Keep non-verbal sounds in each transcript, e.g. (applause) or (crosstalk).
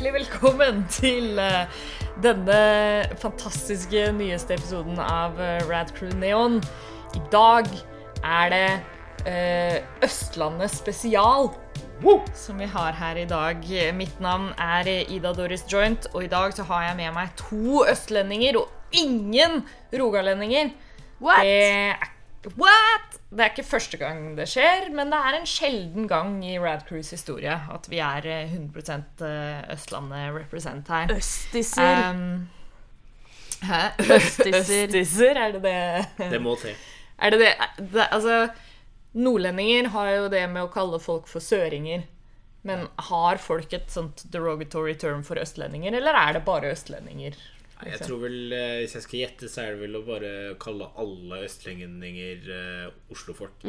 hjertelig velkommen til eh, denne fantastiske nyeste episoden av eh, Rad Crew Neon. I dag er det eh, Østlandet spesial som vi har her i dag. Mitt navn er Ida Doris Joint, og i dag så har jeg med meg to østlendinger og ingen rogalendinger. What? Det er, what? Det er ikke første gang det skjer, men det er en sjelden gang i Rad Crews historie at vi er eh, 100 Østlandet represent her. Østisser. Um, hæ? (laughs) Østisser. Østisser, er det det? Det må til. Er det det? det altså, nordlendinger har jo det med å kalle folk for søringer. Men har folk et sånt derogatory term for østlendinger, eller er det bare østlendinger? Nei, Jeg tror vel, eh, Hvis jeg skal gjette, så er det vel å bare kalle alle østlendinger eh, Oslofolk.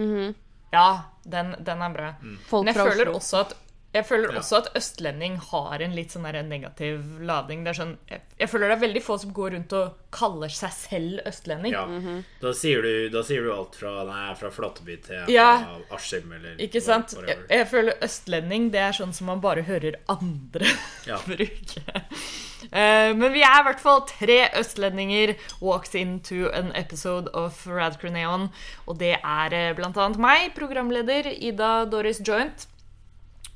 Ja, den, den er bra. Folk Men jeg fra føler Oslo. også at jeg føler Ja. også at østlending har en litt sånn der negativ lading. Det er sånn, jeg, jeg føler det er veldig få som går rundt og kaller seg selv østlending. Ja. da, sier du, da sier du alt fra, nei, fra Flatteby til Ja. Askim eller Ikke sant? Jeg, jeg føler østlending det er sånn som man bare hører andre (laughs) Ja. bruke. Uh, men vi er i hvert fall tre østlendinger walks into an episode of Rad Og det er eh, blant annet meg, programleder Ida Doris Joint.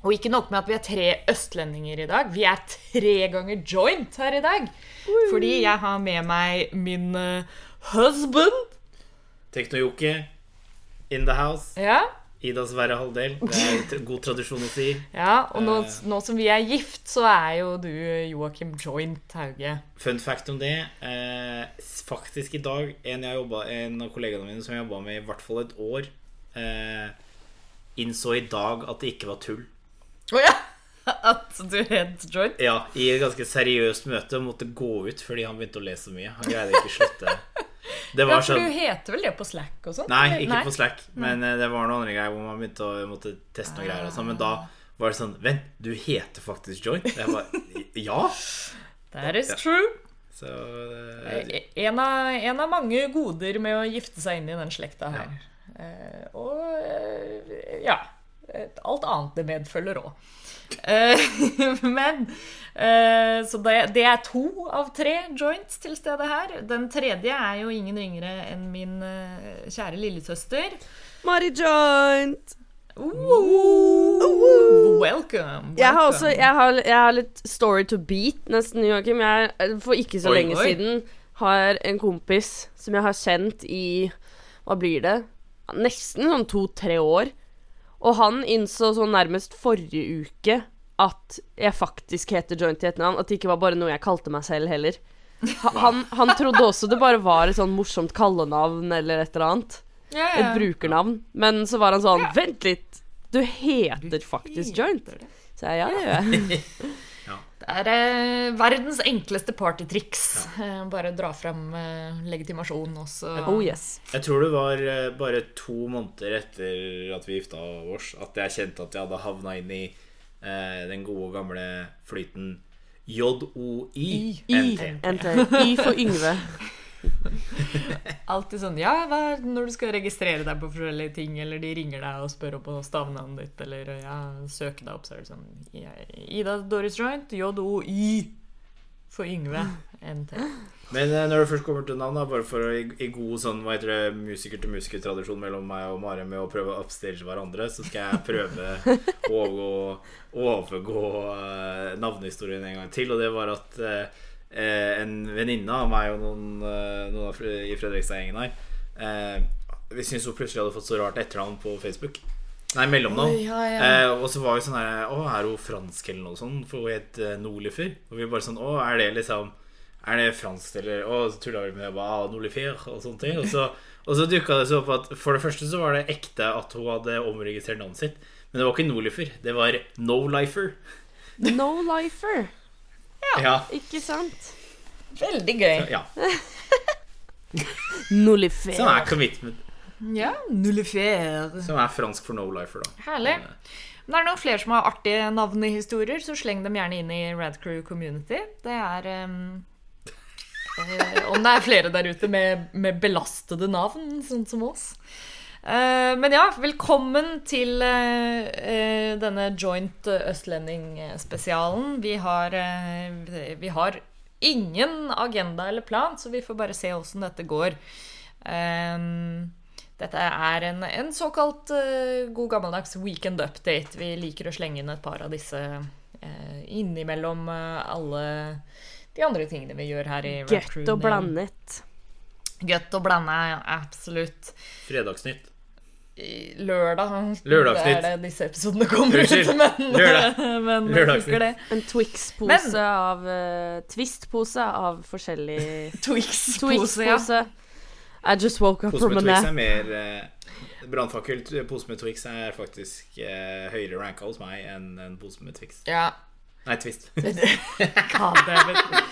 Og ikke nok med at vi er tre østlendinger i dag, vi er tre ganger joint her i dag. Fordi jeg har med meg min uh, husband. Teknojoki in the house. Ja, Idas verre halvdel. Det er god tradisjon å si. Ja, og nå, uh, nå som vi er gift, så er jo du Joakim Joint Hauge. Fun fact om det. Uh, faktisk i dag, en, jeg jobbet, en av kollegaene mine som jeg jobba med i hvert fall et år, eh, innså i dag at det ikke var tull. Å ja! (laughs) At du het Joy Ja, I et ganske seriøst møte måtte gå ut fordi han begynte å le så mye. Han greide ikke å slutte. Det (laughs) Ja, for sånn du heter vel det på Slack og sånn? Nei, ikke ikke på Slack, men eh, det var noen andre greier hvor man begynte å måtte teste noen greier. Og sånn, men da var det sånn Vent, du heter faktisk Joint? Jeg bare Ja. (laughs) That is Ja. true. Så eh, En av, en av mange goder med å gifte seg inn i den slekta her. Eh, og eh, ja Alt annet det medfølger òg. (laughs) men eh, Så det, det er to av tre joints til stede her. Den tredje er jo ingen ringere enn min eh, kjære lillesøster. Mari Joint. Ooh, welcome. Jeg har også jeg har, jeg har litt story to beat, nesten, Joakim. Jeg, for ikke så Oi, lenge oi. siden har en kompis som jeg har kjent i Hva blir det? Nesten sånn to-tre år. Og han innså sånn nærmest forrige uke at jeg faktisk heter Joint i etternavn. At det ikke var bare noe jeg kalte meg selv heller. Han, han trodde også det bare var et sånn morsomt kallenavn eller et eller annet. Ja, Et brukernavn. Men så var han sånn Vent litt! Du heter faktisk Joint. Så jeg ja, det gjør jeg. (laughs) Det er eh, verdens enkleste partytriks. Eh, bare dra fram eh, legitimasjon, og så Oh yes. Jeg tror det var eh, bare to måneder etter at vi gifta oss, at jeg kjente at jeg hadde havna inn i eh, den gode, gamle flyten J-O-I-N-T. NT. I for Yngve. (laughs) (laughs) Alltid sånn Ja, hva er når du skal registrere deg på forskjellige ting, eller de ringer deg og spør om stavnavnet ditt, eller ja, søker deg opp, så er det sånn Ida Doris Joint, J-O-Y for Yngve. NT. Men eh, når det først kommer til navn, da, bare for å i, god sånn, hva heter det, musiker-til-musiker-tradisjon mellom meg og Mare med å prøve å upstage hverandre, så skal jeg prøve å overgå, overgå eh, navnehistorien en gang til. Og det var at eh, en venninne av meg og noen, eh, noen i Fredrikstad-gjengen her eh, Vi syntes hun plutselig hadde fått så rart etternavn på Facebook. Nei, mellomnavn. Oi, ja, ja. Eh, og så var vi sånn her Å, er hun fransk eller noe sånt? For hun het eh, Nolifer. Og vi bare sånn Å, er det liksom Er det fransk, eller Å, så tulla vi med bare, Nolifer og sånne ting. Og så, og så dukka det så opp at for det første så var det ekte at hun hadde omregistrert navnet sitt. Men det var ikke Nolifer. Det var No-Lifer. No lifer. Ja. Ikke sant? Veldig gøy. ja. (laughs) Nullifer. Som er commitment. Ja, nullifer. Som er fransk for No-Lifer, da. Herlig. Men det er noen flere som har artige navnehistorier, så sleng dem gjerne inn i Radcrew Community. Det er um, eh, Om det er flere der ute med, med belastede navn, sånn som oss. Eh, men ja, velkommen til eh, eh, denne joint østlending-spesialen. Vi har Vi har ingen agenda eller plan, så vi får bare se åssen dette går. Ehm, dette er en, en såkalt god gammeldags weekend update. Vi liker å slenge inn et par av disse innimellom alle de andre tingene vi gjør her i Red Crew Gøtt og blandet. Gøtt å blande, absolutt. Fredagsnytt. I lørdag Lørdagsnytt. Det er det disse episodene kommer Unnskyld. ut, men, (laughs) Lørdag. (laughs) men husker det. En Twix-pose av uh, Twist-pose av forskjellig (laughs) Twix-pose. Twix-pose. I just woke up Pose from a med Twix er mer eh, Brannfakkel, pose med Twix er faktisk uh, høyere ranka hos meg enn en pose med Twix. ja. Nei, Twist. God.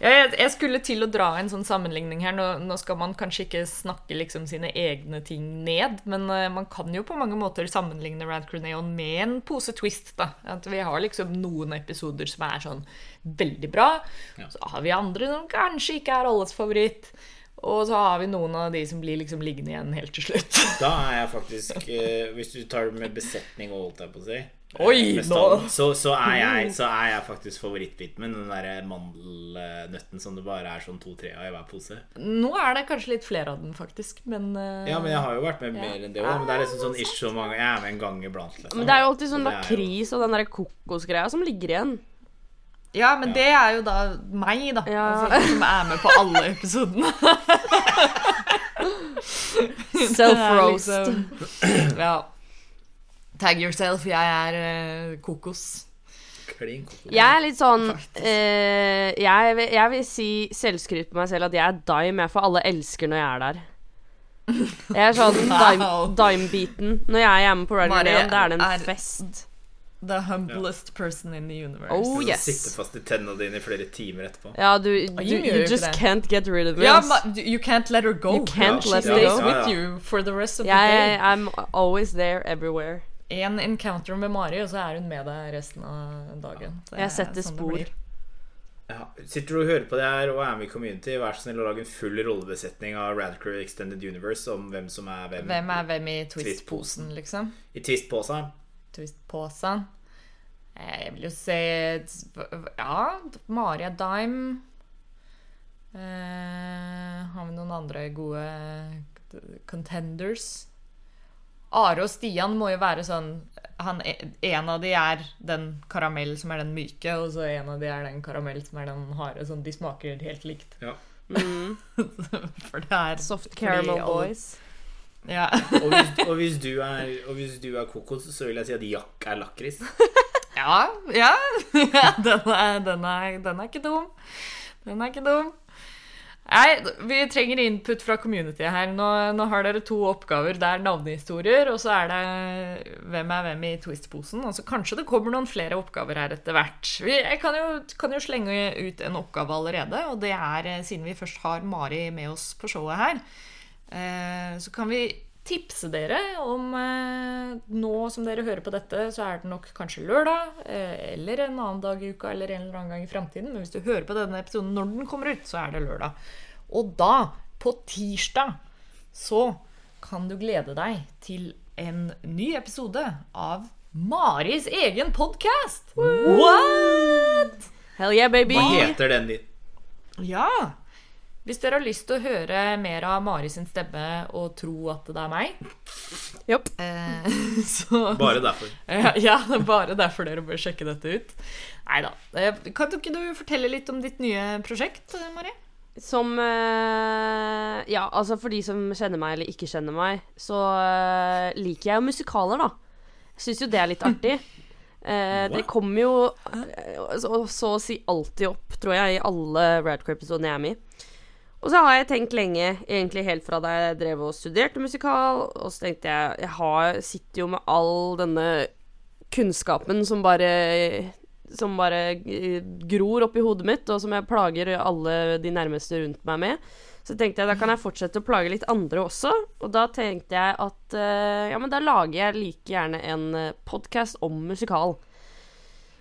Ja, jeg, jeg skulle til å dra en sånn sammenligning her. Nå, nå skal man kanskje ikke snakke liksom sine egne ting ned, men uh, man kan jo på mange måter sammenligne Rad Crew med en pose Twist. da. At Vi har liksom noen episoder som er sånn veldig bra. Ja. Så har vi andre som kanskje ikke er alles favoritt. Og så har vi noen av de som blir liksom liggende igjen helt til slutt. Da er jeg faktisk eh, Hvis du tar det med besetning og holdt jeg på å si Oi, med nå- så, så, er jeg, så er jeg faktisk favorittbiten min. Den derre mandelnøtten som det bare er sånn to-tre av i hver pose. Nå er det kanskje litt flere av den, faktisk, men uh, Ja, men jeg har jo vært med Ja. mer enn det òg. Men det er liksom sånn ish så mange Jeg er med en gang iblant. Liksom. Men det er jo alltid sånn lakris og den der kokosgreia som ligger igjen. Ja, men det er jo da meg, da. Ja. Altså, som er med på alle episodene. (laughs) Self-roast. (laughs) Er liksom- ja. Tag yourself. Jeg er eh, kokos. Klin kokos. Jeg er litt sånn eh, jeg, vil, jeg vil si selvskryt på meg selv at jeg er dime, jeg, for alle elsker når jeg er der. Jeg er sånn (laughs) dime- Wow. dime-beaten. Når jeg er hjemme på Riding Round, det er det en er- fest. The humblest person in the universe. Oh, yes. Sitte fast i tennene dine i flere timer etterpå. Ja, du, du you, You just det. can't get rid of it. Yeah, you can't let her go. You can't ja, let her go. with you for the rest of the Jeg, day. I'm always there everywhere. En encounter med Mari, og så er hun med deg resten av dagen. Det Jeg er setter sånn spor. Ja, sitter du og hører på det her og er med i Community, vær så snill å lage en full rollebesetning av Radcrew Extended Universe om hvem som er hvem. Hvem er hvem i Twist-posen. Liksom? I Twist-posen. Twist-posen. Eh, Jeg vil jo se Ja, Mari er dime. Eh, har vi noen andre gode contenders? Are og Stian må jo være sånn han, En av de er den karamell som er den myke, og så en av de er den karamell som er den harde. Sånn, de smaker helt likt. Ja. Mm. (laughs) For det er Soft caramel boys. Ja. Og hvis, (laughs) og, hvis du er, og hvis du er kokos, så vil jeg si at Jack er lakris. (laughs) Ja, ja. ja den, er, den, er, den er ikke dum. Den er ikke dum. Nei, vi trenger input fra communityet her. Nå, nå har dere to oppgaver. Det er navnehistorier, og så er det hvem er hvem i Twist-posen. Og kanskje det kommer noen flere oppgaver her etter hvert. Jeg kan jo, kan jo slenge ut en oppgave allerede, og det er, eh, siden vi først har Mari med oss på showet her, eh, så kan vi tipse dere om eh, Nå som dere hører på dette, så er det nok kanskje lørdag, eller en annen dag i uka, eller en eller annen gang i framtiden. Men hvis du hører på denne episoden når den kommer ut, så er det lørdag. Og da, på tirsdag, så kan du glede deg til en ny episode av Maris egen podkast! What?! Hell yeah, baby! Hva heter den din? Ja! Hvis dere har lyst til å høre mer av Mari sin stemme og tro at det er meg, Jopp. eh, (laughs) så Bare derfor. Ja, ja, det er bare derfor dere bør sjekke dette ut. Nei da. Kan ikke du fortelle litt om ditt nye prosjekt, Mari? Som uh, Ja, altså for de som kjenner meg eller ikke kjenner meg, så uh, liker jeg jo musikaler, da. Syns jo det er litt artig. Uh, det kommer jo så, så å si alltid opp, tror jeg, i alle Radcrew-episodene jeg er med i. Og så har jeg tenkt lenge, egentlig helt fra da jeg drev og studerte musikal, og så tenkte jeg Jeg har, sitter jo med all denne kunnskapen som bare som bare eh, gror oppi hodet mitt, og som jeg plager alle de nærmeste rundt meg med. Så tenkte jeg da kan jeg fortsette å plage litt andre også. Og da tenkte jeg at eh, ja, men da lager jeg like gjerne en podkast om musikal.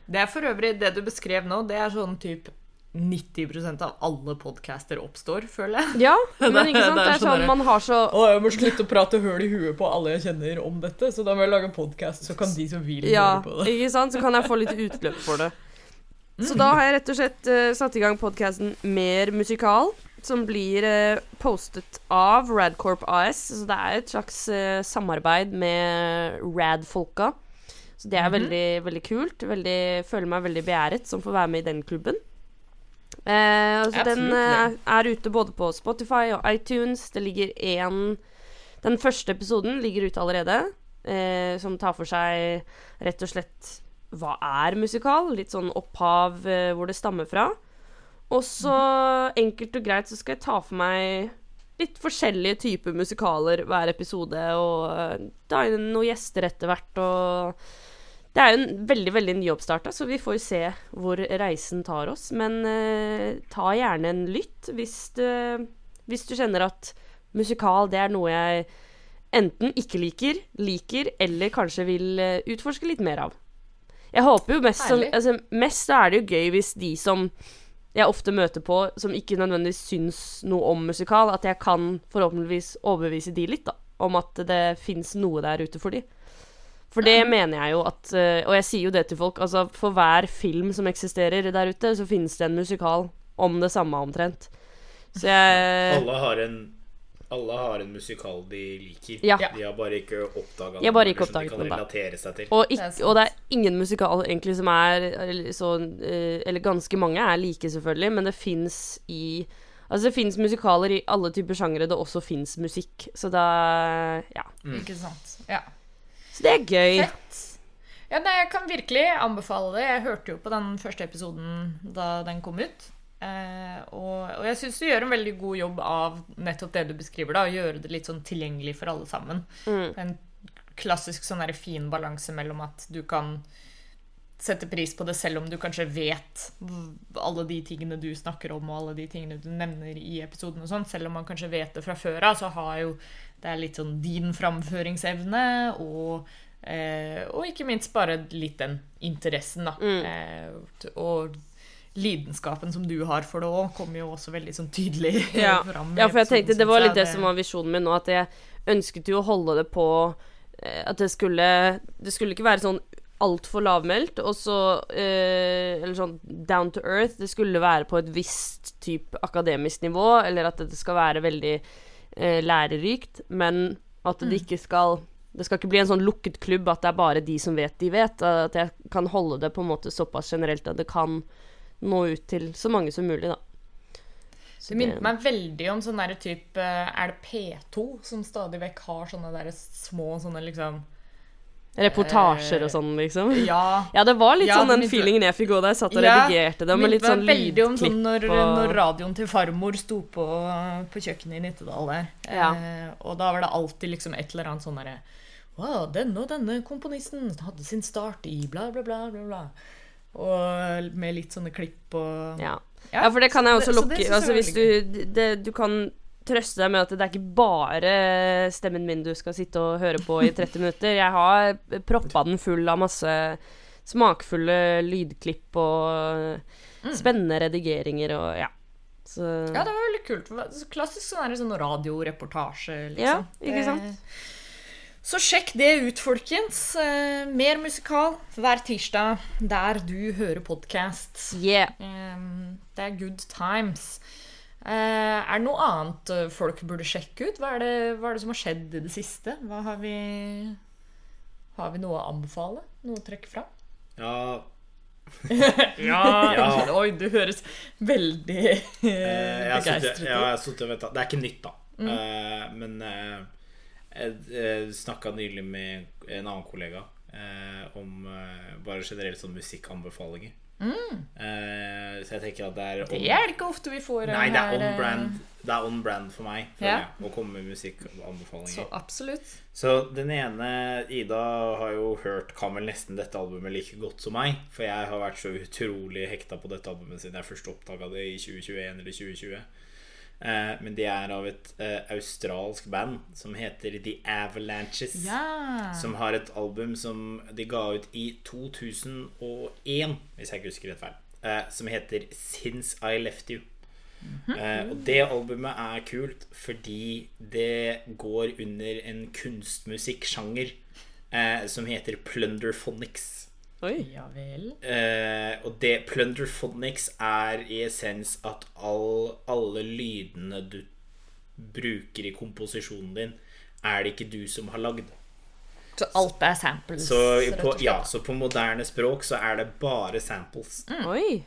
Det er for øvrig det du beskrev nå, det er sånn type 90% av alle podcaster oppstår, føler jeg. Ja, (laughs) men ikke sant? Det er Det er sånn sånn der- man har så Å, jeg må slutte å prate høl i huet på alle jeg kjenner om dette, så da må jeg lage en podkast, så kan de som vil Ja, høre på det. ikke sant? Så kan jeg få litt utløp for det. Så da har jeg rett og slett uh, satt i gang podkasten Mer musikal, som blir uh, postet av Radcorp AS. Så det er et slags uh, samarbeid med Rad-folka. Så det er veldig, veldig kult. Veldig, føler meg veldig beæret som får være med i den klubben. Eh, altså den eh, er ute både på Spotify og iTunes. Det ligger én Den første episoden ligger ute allerede, eh, som tar for seg rett og slett hva er musikal? Litt sånn opphav eh, hvor det stammer fra. Og så enkelt og greit så skal jeg ta for meg litt forskjellige typer musikaler hver episode, og eh, ta inn noen gjester etter hvert, og det er jo en veldig, veldig nyoppstarta, så vi får jo se hvor reisen tar oss. Men eh, ta gjerne en lytt hvis du, hvis du kjenner at musikal, det er noe jeg enten ikke liker, liker, eller kanskje vil eh, utforske litt mer av. Jeg håper jo mest som, altså, Mest så er det jo gøy hvis de som jeg ofte møter på, som ikke nødvendigvis syns noe om musikal, at jeg kan forhåpentligvis overbevise de litt, da. Om at det fins noe der ute for de. For det mener jeg jo at eh, Og jeg sier jo det til folk, altså for hver film som eksisterer der ute, så finnes det en musikal om det samme omtrent. Så jeg Alle har en alle har en musikal de liker. Ja. De har bare ikke oppdaga De har bare ikke oppdaget de den, kan da. relatere seg til. Og, og det er ingen musikal egentlig som er så eh, Eller ganske mange er like, selvfølgelig, men det fins i Altså det fins musikaler i alle typer sjangere det også fins musikk. Så da Ja. Ikke sant. Ja. Så det er gøy. Fett. Ja, nei, jeg kan virkelig anbefale det. Jeg hørte jo på den første episoden da den kom ut. Eh, og, og jeg syns du gjør en veldig god jobb av nettopp det du beskriver, da, å gjøre det litt sånn tilgjengelig for alle sammen. Mm. En klassisk sånn der fin balanse mellom at du kan sette pris på det selv om du kanskje vet alle de tingene du snakker om, og alle de tingene du nevner i episoden og sånn. Selv om man kanskje vet det fra før av, så har jo det er litt sånn din framføringsevne og Eh, og ikke minst bare litt den interessen, da. Mm. Eh, og lidenskapen som du har for det òg, kommer jo også veldig sånn tydelig (laughs) Ja. fram. ja, for jeg tenkte det var litt det som var visjonen min nå, at jeg ønsket jo å holde det på eh, At det skulle Det skulle ikke være sånn altfor lavmælt, og så eh, Eller sånn down to earth. Det skulle være på et visst type akademisk nivå, eller at det skal være veldig eh, lærerikt, men at det ikke skal Det skal ikke bli en sånn lukket klubb at det er bare de som vet, de vet. At jeg kan holde det på en måte såpass generelt at det kan nå ut til så mange som mulig, da. Så Det minner meg veldig om sånn derre type Er det P2 som stadig vekk har sånne der små sånne liksom Reportasjer og Eh, sånn, liksom. Ja. (laughs) Ja, det var litt Ja, sånn den feelingen jeg fikk òg da jeg satt og Ja, redigerte det, med litt sånn lydklipp veldig om sånn når, lydklipp og når radioen til farmor sto på, på kjøkkenet i Nittedal der. Ja. Eh, og da var det alltid liksom et eller annet sånn derre Wow, denne og denne komponisten hadde sin start i bla, bla, bla, bla, bla. Og med litt sånne klipp og ja. ja, for det kan jeg også det- lukke det Altså hvis du det, Du kan trøste deg med at det er ikke bare stemmen min du skal sitte og høre på i 30 minutter. Jeg har proppa den full av masse smakfulle lydklipp og spennende redigeringer og ja. Så Ja, det var veldig kult. Klassisk sånn, sånn radioreportasje, liksom. Ja, ikke sant? Det- Så sjekk det ut, folkens. Eh, mer musikal hver tirsdag der du hører podkast. yeah. det er good times. Eh, er det noe annet eh, folk burde sjekke ut? Hva er, det, hva er det som har skjedd i det siste? Hva har vi Har vi noe å anbefale? Noe å trekke fram? Ja, (laughs) Ja, Ja. Oi, du høres veldig eh, begeistret ja, jeg har sittet og venta. Det er ikke nytt, da. Eh, men eh, jeg, jeg snakka nylig med en annen kollega eh, om eh, bare generelt sånn musikkanbefalinger. Eh, så jeg tenker at det er Det er det ikke ofte vi får. Nei, det er her, on eh, brand. Det er on brand for meg Ja. jeg, å komme med Så musikkanbefalinger. absolutt. Så den ene Ida har jo hørt kan vel nesten dette albumet like godt som meg. For jeg har vært så utrolig hekta på dette albumet siden jeg først oppdaga det i 2021 eller 2020. Eh, men det er av et eh, australsk band som heter The Avalanches. Ja. Som har et album som de ga ut i 2001, hvis jeg ikke husker rett feil. eh, som heter Since I Left You. Eh, og det albumet er kult fordi det går under en kunstmusikksjanger eh, som heter Plunderphonics. Oi. Ja vel. Eh, og det Plunderphonics er i essens at all, alle lydene du bruker i komposisjonen din, er det ikke du som har lagd. Så alt er samples, Så på, ja, så på moderne språk så er det bare samples. Oi.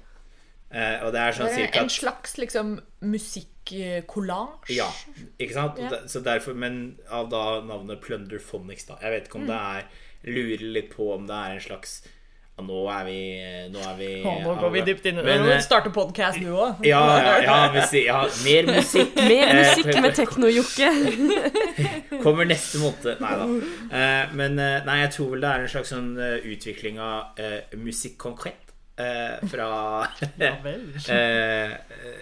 Eh, og det er sånn Det er cirka en slags liksom musikkollasj. Ja, ikke sant? Ja. Så derfor, men av da navnet Plunderphonics, da. Jeg vet ikke om det er Lurer litt på om det er en slags Nå er vi Nå er vi nå går vi dypt inn i det. Nå eh, starter podkast, nå òg. Ja, ja, (laughs) ja, ja, mer musikk. (laughs) Mer Eh, musikk med tekno-jokke. (laughs) Kommer neste måned. Nei da. Eh, men eh, nei, jeg tror vel det er en slags sånn eh, utvikling av uh, musikk konkret. Uh, fra uh,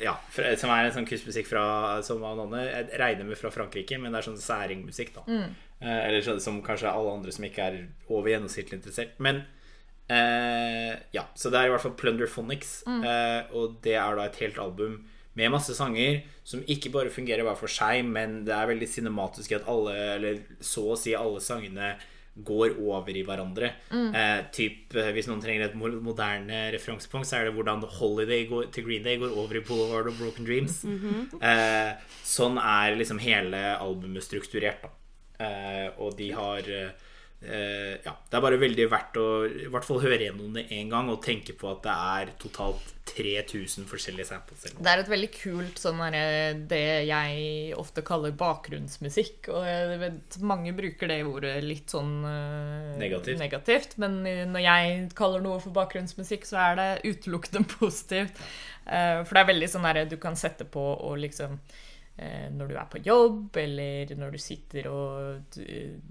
Ja, fra, som er en sånn kunstmusikk fra Som Jeg regner med fra Frankrike, men det er sånn særingmusikk, da. Eh, eller så, som kanskje alle andre som ikke er over gjennomsnittlig interessert. Men eh, ja, så det er i hvert fall Plunderphonics, eh, og det er da et helt album med masse sanger som ikke bare fungerer hver for seg, men det er veldig cinematisk at alle, eller så å si alle sangene går over i hverandre. Eh, typ, eh, hvis noen trenger et moderne referansepunkt, så er det hvordan Holiday går, til Green Day går over i Boulevard of Broken Dreams. eh, sånn er liksom hele albumet strukturert, da. Eh, og de har eh, Ja, det er bare veldig verdt å i hvert fall høre gjennom det én gang og tenke på at det er totalt 3000 forskjellige samples. Det er et veldig kult sånn derre det jeg ofte kaller bakgrunnsmusikk. Og jeg vet mange bruker det ordet litt sånn uh, Negativt. negativt. Men når jeg kaller noe for bakgrunnsmusikk, så er det utelukkende (laughs) positivt. Uh, for det er veldig sånn derre du kan sette på og liksom eh, når du er på jobb, eller når du sitter og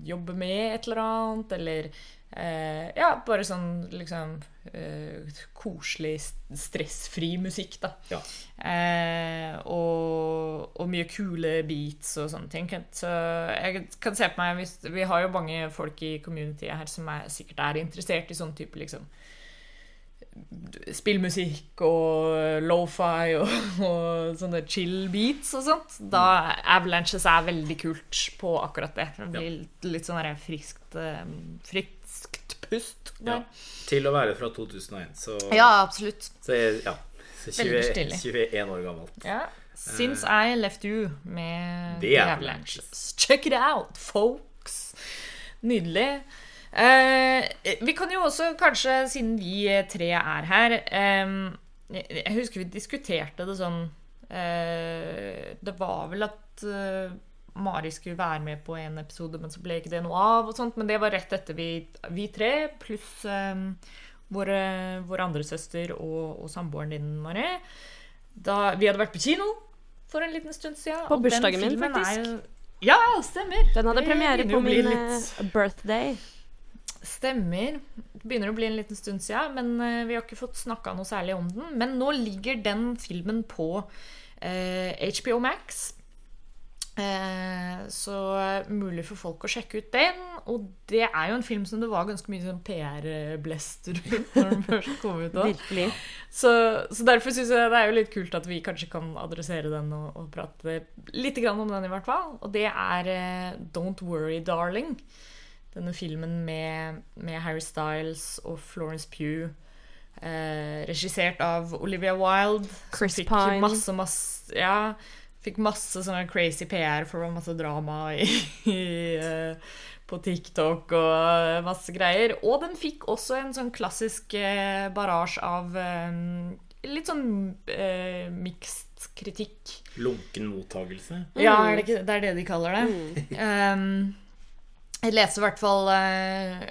jobber med et eller annet, eller eh, Ja, bare sånn liksom eh, koselig, stressfri musikk, da. Ja. Eh, og, og mye kule beats og sånne ting. Så jeg kan se på meg Vi har jo mange folk i communityet her som er, sikkert er interessert i sånn type liksom spillmusikk og lofi og, (laughs) og sånne chill beats og sånt. Da Avalanches er veldig kult på akkurat det. Det blir litt, litt sånn friskt, eh, friskt pust. Ja. Til å være fra 2001, så, Ja, absolutt. så ja. Så Veldig 20, stilig. 21 år gammelt. Ja. Since I Left You med The. Avalanches. Check it out, folks! Nydelig. Eh, vi kan jo også, kanskje siden vi tre er her eh, Jeg husker vi diskuterte det sånn eh, Det var vel at eh, Mari skulle være med på en episode, men så ble ikke det noe av. og sånt, Men det var rett etter vi, vi tre, pluss våre, vår andre søster og, og samboeren din, Mari. Da vi hadde vært på kino for en liten stund siden. På bursdagen min, faktisk. er Ja, stemmer. Den hadde premiere på min litt- eh, birthday. Stemmer. Det begynner å bli en liten stund siden, men eh, vi har ikke fått snakka noe særlig om den. Men nå ligger den filmen på eh, HBO Max. Eh, så mulig for folk å sjekke ut den. Og det er jo en film som det var ganske mye sånn PR-blest rundt når den (laughs) først kom ut. Virkelig. Så, så derfor syns jeg det er jo litt kult at vi kanskje kan adressere den og, og prate litt grann om den, i hvert fall. Og det er eh, Don't Worry Darling. Denne filmen med, med Harry Styles og Florence Pugh. Eh, regissert av Olivia Wilde. Chris fikk Pine. Masse, masse, ja, fikk masse sånne crazy PR for det masse drama i, i, eh, på TikTok og masse greier. Og den fikk også en sånn klassisk eh, barrasje av eh, litt sånn eh, mixed kritikk. Lunken mottagelse. Ja, er det, ikke, det er det de kaller det. (laughs) Um, jeg leser i hvert fall eh,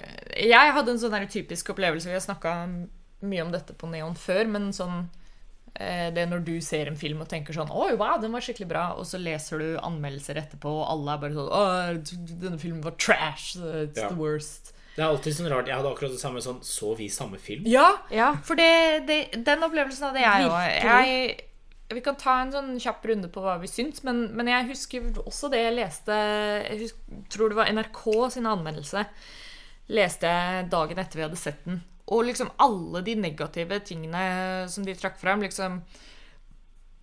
Jeg hadde en sånn typisk opplevelse. Vi har snakka mye om dette på Neon før, men sånn eh, det er når du ser en film og tenker sånn Oi, wow, den var skikkelig bra, og så leser du anmeldelser etterpå, og alle er bare sånn Å, denne filmen var trash. It's Ja. the worst. Det er alltid sånn rart. Jeg hadde akkurat det samme sånn Så vi samme film? Ja, Ja. For det, det, den opplevelsen hadde jeg òg. Jeg, vi kan ta en sånn kjapp runde på hva vi syns, men, men jeg husker også det jeg leste Jeg husker, tror det var NRK sin anmeldelse. Leste jeg dagen etter vi hadde sett den. og liksom alle de negative tingene som de trakk frem, liksom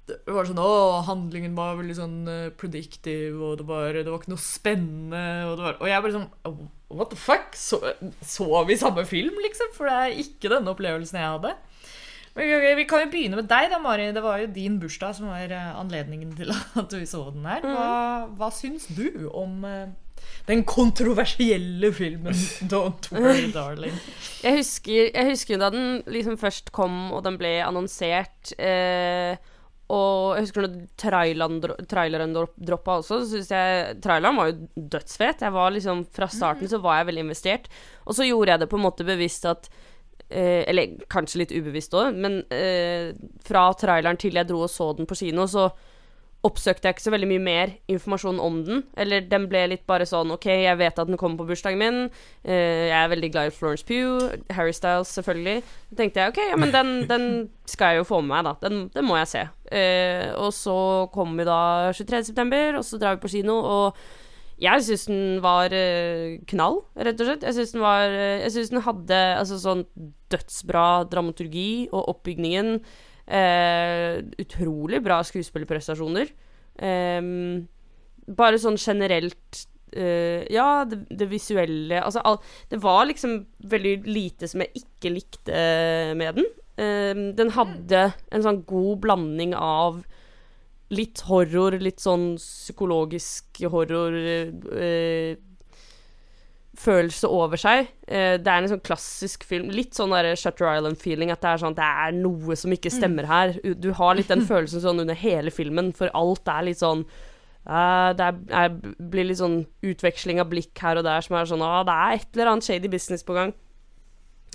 det var sånn Å, handlingen var veldig sånn eh, predictive, og det var, det var ikke noe spennende. Og, var, og jeg bare sånn «Oh, What the fuck? Så, så vi samme film, liksom? For det er ikke denne opplevelsen jeg hadde. Vi, kan jo begynne med deg, da, Mari. Det var jo din bursdag som var eh, anledningen til (laughs) at du så den her. Hva, hva syns du om eh, den kontroversielle filmen (laughs) 'Don't Worry, (laughs) Darling'? Jeg husker, jeg husker da den liksom først kom, og den ble annonsert. Eh, og jeg husker når traileren, dro- droppa også, så synes jeg Traileren var jo dødsfet. Jeg var liksom Fra starten så var jeg veldig investert. Og så gjorde jeg det på en måte bevisst at eh, Eller kanskje litt ubevisst òg, men eh, fra traileren til jeg dro og så den på kino, så oppsøkte jeg ikke så veldig mye mer informasjon om den. Eller den ble litt bare sånn OK, jeg vet at den kommer på bursdagen min. eh, jeg er veldig glad i Florence Pugh. Harry Styles, selvfølgelig. Da tenkte jeg OK, ja, men den, den skal jeg jo få med meg, da. Den, den må jeg se. Eh, og så kom vi da 23. september, og så drar vi på kino, og jeg syns den var eh, knall, rett og slett. Jeg syns den eh, den hadde altså sånn dødsbra dramaturgi, og oppbygningen eh, Utrolig bra skuespillerprestasjoner. Eh, bare sånn generelt eh, Ja, det, det visuelle Altså, all, det var liksom veldig lite som jeg ikke likte med den. Em, den hadde en sånn god blanding av litt horror, litt sånn psykologisk horror eh, Følelse over seg. Eh, det er en sånn klassisk film. Litt sånn der Shutter Island-feeling. At det er sånn Det er noe som ikke stemmer her. Du har litt den (laughs) følelsen sånn under hele filmen, for alt er litt sånn Uh, Det er, er, blir litt sånn utveksling av blikk her og der som er sånn ah, Det er et eller annet shady business på gang.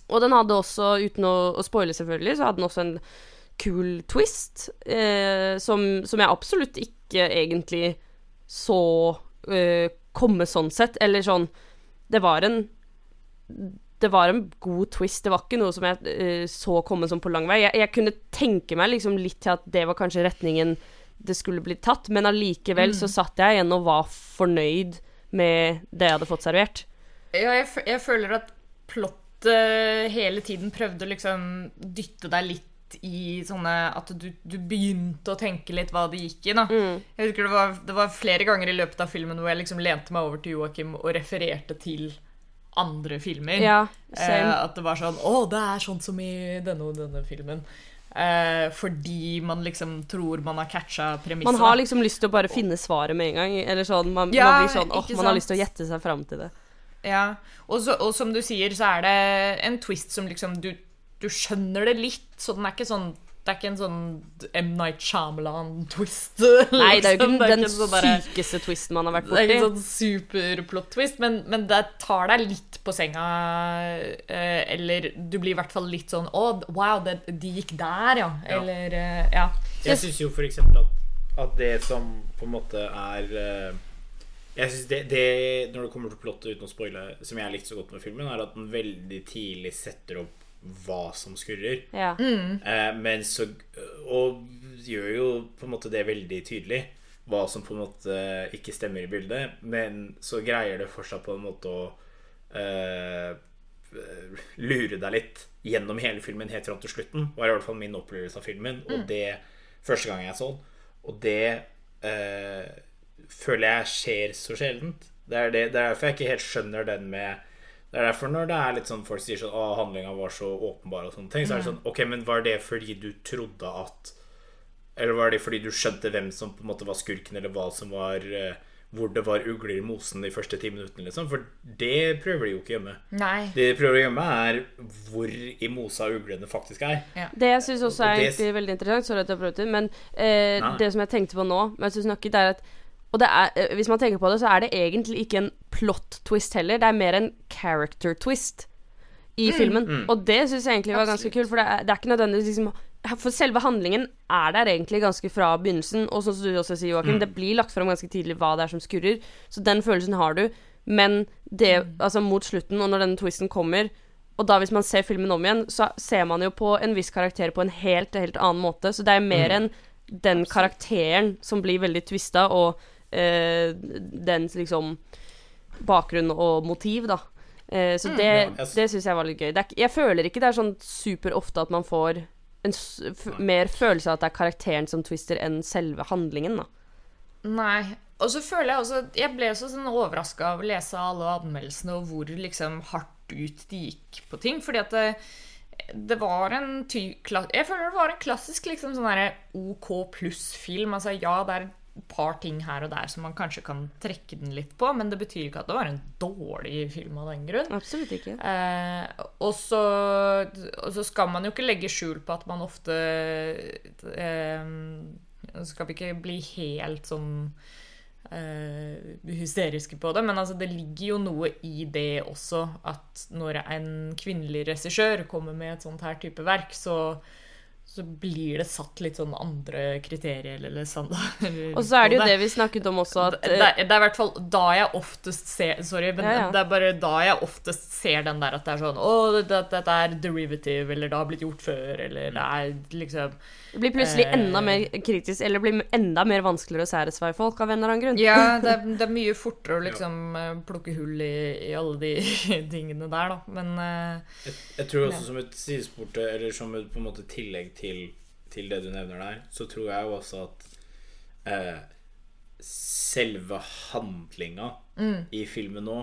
Og den hadde også, uten å, å spoile selvfølgelig, så hadde den også en kul twist, eh, som, som jeg absolutt ikke egentlig så eh, komme sånn sett. Eller sånn Det var en Det var en god twist. Det var ikke noe som jeg eh, så komme sånn på lang vei. Jeg, jeg kunne tenke meg liksom litt til at det var kanskje retningen det skulle bli tatt, men allikevel så satt jeg igjen og var fornøyd med det jeg hadde fått servert. Ja, jeg, jeg føler at plottet hele tiden prøvde å liksom dytte deg litt i sånne At du, du begynte å tenke litt hva det gikk i. da. Jeg husker det var, det var flere ganger i løpet av filmen hvor jeg liksom lente meg over til Joakim og refererte til andre filmer. Ja, Eh, at det var sånn Å, det er sånn som i denne og denne filmen. Eh, fordi man liksom tror man har catcha premisset. Man har liksom lyst til å bare finne svaret med en gang. Eller sånn, man, Ja, man blir sånn åh, man har lyst til å gjette seg fram til det. Ja, og, så, og som du sier, så er det en twist som liksom du, du skjønner det litt, så den er ikke sånn Det er ikke en sånn M. Night Shyamalan-twist. Nei, det er jo liksom. ikke den ikke sånn bare, sykeste twisten man har vært Det er borti. ikke sånn superplot-twist, men, men det tar deg litt på senga. eh, eller du blir i hvert fall litt sånn Å, wow, det, de gikk der, ja. Ja. Eller eh, Ja. Jeg syns jo for eksempel at, at det som på en måte er eh, Jeg synes det, det, Når det kommer til plottet uten å spoile, som jeg likte så godt med filmen, er at den veldig tidlig setter opp hva som skurrer. Ja. Eh, men så Og gjør jo på en måte det veldig tydelig. Hva som på en måte ikke stemmer i bildet. Men så greier det fortsatt på en måte å eh, lure deg litt gjennom hele filmen helt fram til slutten. Var i hvert fall min opplevelse av filmen. Og det første gang jeg så den. Og det eh, føler jeg skjer så sjeldent. Det er, det, det er derfor jeg ikke helt skjønner den med Det er derfor når det er litt sånn folk sier sånn at handlinga var så åpenbar og sånne ting, så er det sånn Ok, men var det fordi du trodde at Eller var det fordi du skjønte hvem som på en måte var skurken, eller hva som var eh, Hvor det var ugler i mosen de første ti minuttene, liksom? For det prøver de jo ikke å gjemme. Nei. Det de prøver å gjemme, er hvor i mosa uglene faktisk er. Det jeg syns også Og er det- veldig interessant, sorry at jeg prøvde, men eh, det som jeg tenkte på nå mens du snakket, er at og det er, eh, hvis man tenker på det, så er det egentlig ikke en plot twist heller. Det er mer en character twist i filmen. Og det syns jeg egentlig var ganske kult, for det er, det er ikke nødvendigvis liksom For selve handlingen er der egentlig ganske fra begynnelsen, og som du også sier, Joakim, det blir lagt fram ganske tidlig hva det er som skurrer, så den følelsen har du. Men det, altså mot slutten, og når denne twisten kommer, og da hvis man ser filmen om igjen, så ser man jo på en viss karakter på en helt, helt annen måte. Så det er mer enn den karakteren som blir veldig twista, og eh, dens liksom bakgrunn og motiv, da. Eh, så det, Ja, det syns jeg var litt gøy. Det er, jeg føler ikke det er sånn superofte at man får en s f mer følelse av at det er karakteren som twister enn selve handlingen, da. Nei. Og så føler jeg også Jeg ble så sånn overraska av å lese alle anmeldelsene og hvor liksom hardt ut de gikk på ting. Fordi at det, det var en ty Jeg føler det var en klassisk liksom sånn derre OK pluss-film. Altså ja, det er et par ting her og der som man kanskje kan trekke den litt på, men det betyr ikke at det var en dårlig film av den grunn. Absolutt ikke. Eh, og, så, og så skal man jo ikke legge skjul på at man ofte eh, Skal vi ikke bli helt sånn eh, hysteriske på det, men altså, det ligger jo noe i det også at når en kvinnelig regissør kommer med et sånt her type verk, så så blir det satt litt sånn andre kriterier eller standarder (laughs) Og så er det jo det. det vi snakket om også, at det, eh, det, det er i hvert fall da jeg oftest ser Sorry, men Ja, ja. det er bare da jeg oftest ser den der at det er sånn Å, dette, dette er derivative, eller det har blitt gjort før, eller det er liksom det blir plutselig eh, enda mer kritisk, eller det blir enda mer vanskeligere å særesveie folk av en eller annen grunn. Ja, (laughs) det er, det er mye fortere å liksom ja. plukke hull i, i alle de (laughs) tingene der, da. Men eh, Jeg, jeg tror også som et sidespor eller som et på en måte tillegg til, til det du nevner der, så tror jeg jo også at eh, selve handlinga i filmen nå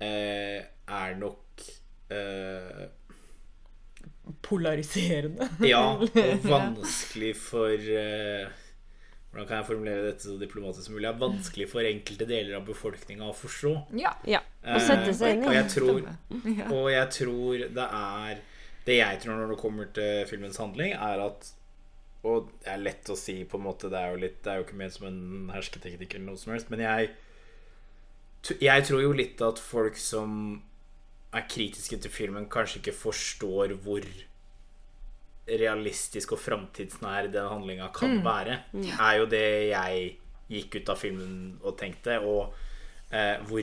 eh, er nok eh, polariserende. (laughs) Ja, og vanskelig for eh, Hvordan kan jeg formulere dette så diplomatisk som mulig? Er vanskelig for enkelte deler av befolkninga å forstå. Ja. Ja. Å sette seg inn og i. jeg tror, (laughs) og jeg tror det er Det jeg tror når det kommer til filmens handling, er at Og det er lett å si, på en måte, det er jo, litt, det er jo ikke ment som en hersketeknikk eller noe som helst, men jeg Jeg tror jo litt at folk som er kritiske til filmen, kanskje ikke forstår hvor realistisk og framtidsnær den handlinga kan være, er jo det jeg gikk ut av filmen og tenkte, og eh, hvor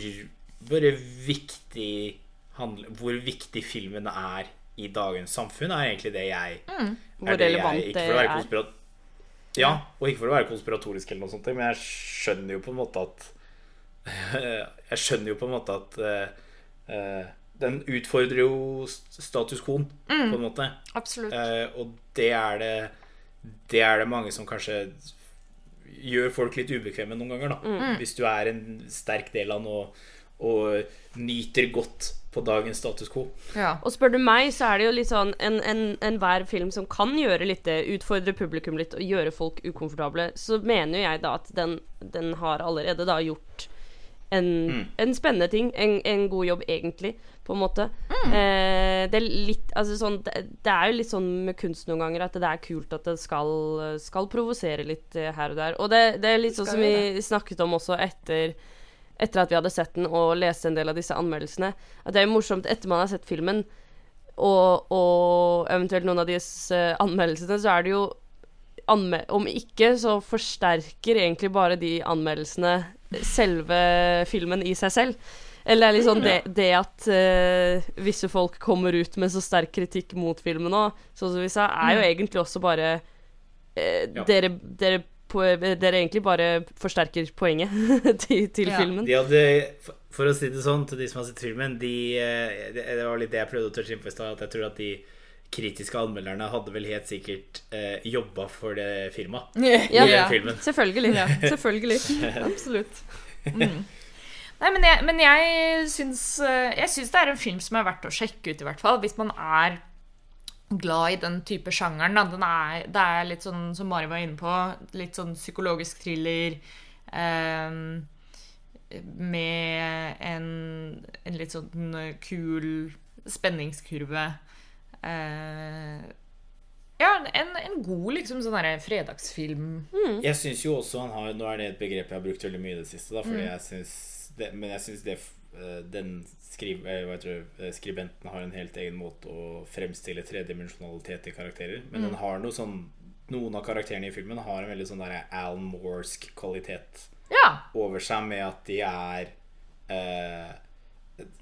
bare viktig handle, Hvor viktig filmen er i dagens samfunn, er egentlig det jeg Hvor er det jeg- relevant ikke det for å være er. Ja, og ikke for å være konspiratorisk eller noe sånt, men jeg skjønner jo på en måte at (laughs) Jeg skjønner jo på en måte at uh, den utfordrer jo status quo, på en måte. Absolutt. Uh, og det er det Det er det mange som kanskje gjør folk litt ubekvemme noen ganger, da. Hvis du er en sterk del av noe og nyter godt på dagens status quo. Ja. Og spør du meg, så er det jo litt sånn en- en- enhver film som kan gjøre litt det, utfordre publikum litt og gjøre folk ukomfortable, så mener jo jeg da at den, den har allerede da gjort en, en spennende ting. En, en god jobb, egentlig, på en måte. Eh, det er litt Altså sånn det, det er jo litt sånn med kunst noen ganger at det er kult at det skal, skal provosere litt eh, her og der. Og det, det er litt sånn som vi snakket om også etter etter at vi hadde sett den og leste en del av disse anmeldelsene, at det er jo morsomt etter man har sett filmen, og, og eventuelt noen av disse anmeldelsene, så er det jo Om ikke, så forsterker egentlig bare de anmeldelsene selve filmen i seg selv. Eller det er litt sånn det, det at uh, visse folk kommer ut med så sterk kritikk mot filmen òg, sånn som vi sa, er jo egentlig også bare uh, Ja. dere, dere, dere egentlig bare forsterker poenget (laughs) til, til Ja. filmen. De hadde, for- for å si det sånn til de som har sett filmen de, eh, det, var litt det jeg prøvde å touche inn på i stad. At jeg tror at de kritiske anmelderne hadde vel helt sikkert eh, jobba for det firmaet. (laughs) Ja. ja. filmen. Selvfølgelig. Ja. (laughs) Selvfølgelig. Absolutt. Mm. Nei, men jeg, men jeg syns eh, Jeg syns det er en film som er verdt å sjekke ut, i hvert fall. Hvis man er glad i den type sjangeren. Da. Den er, det er litt sånn, som Mari var inne på, litt sånn psykologisk thriller. eh, med en, en litt sånn kul spenningskurve. Eh, ja, en, en god liksom sånn derre fredagsfilm. Jeg syns jo også han har Nå er det et begrep jeg har brukt veldig mye i det siste, da, fordi jeg synes det, men jeg syns det den skriv, eh, det, eh, skribenten har en helt egen måte å fremstille tredimensjonalitet i karakterer. Men den har noe sånn Noen av karakterene i filmen har en veldig sånn der Alan Morsk kvalitet Ja. over seg, med at de er eh,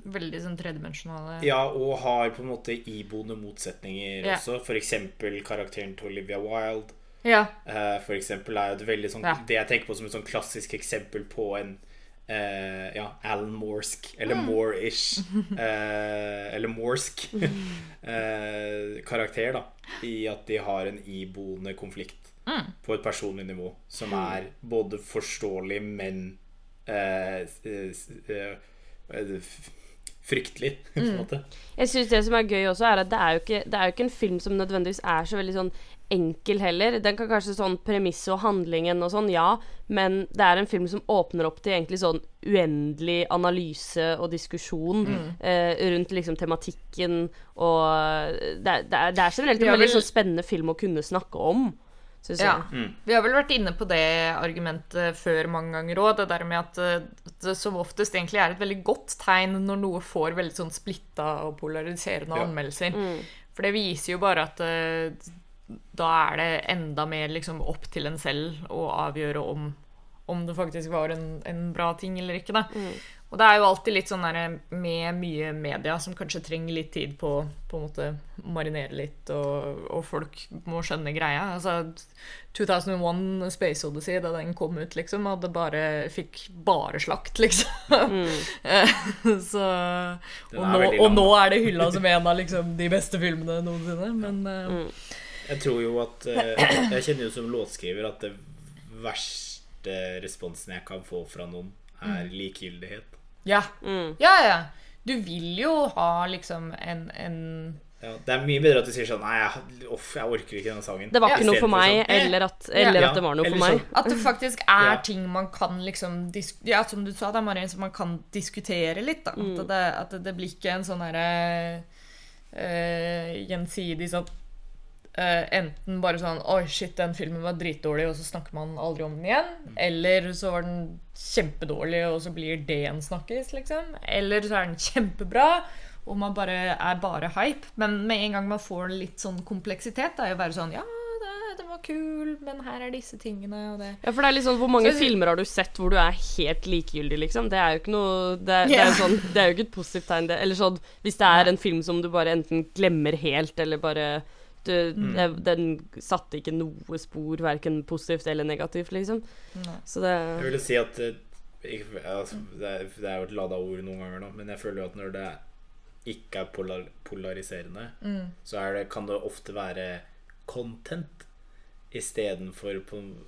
Veldig sånn tredimensjonale. Ja, og har på en måte iboende motsetninger Ja. også. For eksempel karakteren til Olivia Wilde. Ja. Eh, for eksempel er jo et veldig sånn. Det jeg tenker på som et sånn klassisk eksempel på en, eh, Ja, Alan Morsk, eller Moore-ish, eh, eller Morsk, (laughs) eh, karakter, da. I at de har en iboende konflikt på et personlig nivå som er både forståelig, men eh, eh, eh, fryktelig, (laughs) på en måte. Jeg synes det som er gøy også, er at det er, ikke, det er jo ikke en film som nødvendigvis er så veldig sånn enkel heller. Den kan kanskje sånn premisset og handlingen og sånn, ja, men det er en film som åpner opp til egentlig sånn uendelig analyse og diskusjon eh, rundt liksom tematikken og det, er- det, er, det er generelt en veldig vel- sånn spennende film å kunne snakke om, syns Ja. jeg. Vi har vel vært inne på det argumentet før mange ganger òg. Det der med at eh, det som oftest egentlig er et veldig godt tegn når noe får veldig sånn splitta og polariserende Ja. anmeldelser. For det viser jo bare at eh, da er det enda mer liksom opp til en selv å avgjøre om, om det faktisk var en, en bra ting eller ikke. Da. Og det er jo alltid litt sånn der med mye media som kanskje trenger litt tid på å på en måte marinere litt, og, og folk må skjønne greia. Altså 2001 Space Odyssey, da den kom ut, liksom, hadde bare fikk bare slakt, liksom. Mm. (laughs) Så og nå, og nå er det hylla som en av liksom, de beste filmene noensinne, men eh, Jeg tror jo at eh, Jeg kjenner jo som låtskriver at det verste responsen jeg kan få fra noen, er likegyldighet. ja. Mm. Ja, ja. Du vil jo ha liksom en, en Ja, det er mye bedre at du sier sånn Nei, jeg, off, jeg orker ikke denne sangen. Det var Ja. ikke noe for meg, sånn, eller at, eller Ja, at det var noe eller for meg. sånn, At det faktisk er Ja. ting man kan liksom Ja, som du sa, da, Marie, som man kan diskutere litt. Da. At, det, at det, det blir ikke en sånn herre eh, gjensidig sånn eh, Enten bare sånn Oi, shit, den filmen var dritdårlig, og så snakker man aldri om den igjen. Eller så var den kjempedårlig, og så blir det en snakkis, liksom. Eller så er den kjempebra, og man bare er bare hype. Men med en gang man får litt sånn kompleksitet, da er jo bare sånn Ja, det, var kul, men her er disse tingene, og det Ja, for det er litt sånn, Hvor mange Så- filmer har du sett hvor du er helt likegyldig, liksom? Det er jo ikke noe Det, det, er, sånn, det er jo ikke et positivt tegn, det. Eller sånn hvis det er en film som du bare enten glemmer helt, eller bare du, Mm. det, Den satte ikke noe spor, verken positivt eller negativt, liksom. Nei. Så Jeg det vil ville si at jeg, altså, det, er, det er jo et lada ord noen ganger, nå, men jeg føler jo at når det ikke er polar, polariserende, Mm. så er det, kan det ofte være content istedenfor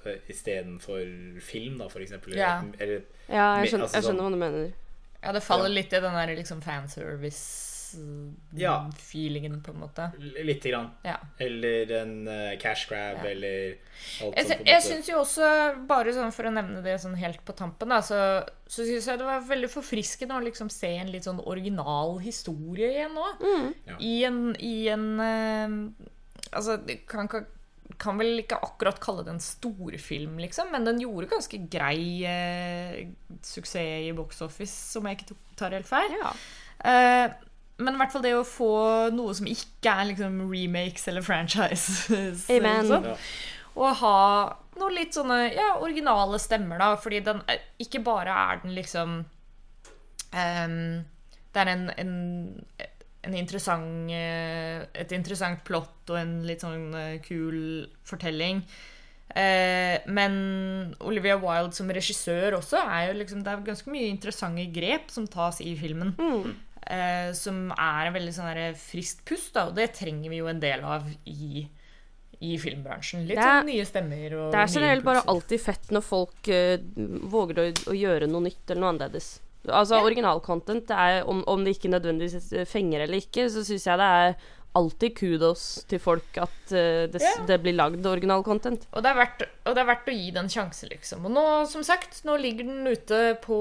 eh, istedenfor film, da, for eksempel. Ja. eller, Ja, jeg skjønner, altså, jeg skjønner sånn- hva du mener. Ja, det faller Ja. litt i den der liksom fanservice-feelingen, Ja. på en måte. l- lite grann. Ja. Eller en uh, cash grab, Ja. eller alt Jeg, sånt. på jeg måte. syns jo også, bare sånn for å nevne det sånn helt på tampen, da, så, så syns jeg det var veldig forfriskende å liksom se en litt sånn original historie igjen nå. Ja. I en, i en uh, Altså, det kan, kan, kan vel ikke akkurat kalle det en storfilm, liksom, men den gjorde ganske grei eh, suksess i box office, som jeg ikke tok- tar helt feil. Ja. Eh, men i hvert fall det å få noe som ikke er liksom remakes eller franchises. Amen. sånn, Ja. og ha noen litt sånne ja, originale stemmer, da. Fordi den er- ikke bare er den liksom um, Det er en, en, en interessant eh, Et interessant plott og en litt sånn eh, kul fortelling. Eh, men Olivia Wilde som regissør også er jo liksom Det er ganske mye interessante grep som tas i filmen. Eh, som er en veldig sånn friskt pust, da, og det trenger vi jo en del av i, i filmbransjen. Litt er- sånn nye stemmer og Det er generelt bare alltid fett når folk eh, våger å, å gjøre noe nytt eller noe annerledes. Altså Ja. originalcontent, om, om det ikke nødvendigvis fenger eller ikke, så syns jeg det er alltid kudos til folk at uh, det, yeah. Det blir lagd originalcontent. Og det, er verdt, og det er verdt å gi den en sjanse, liksom. Og nå, som sagt, nå ligger den ute på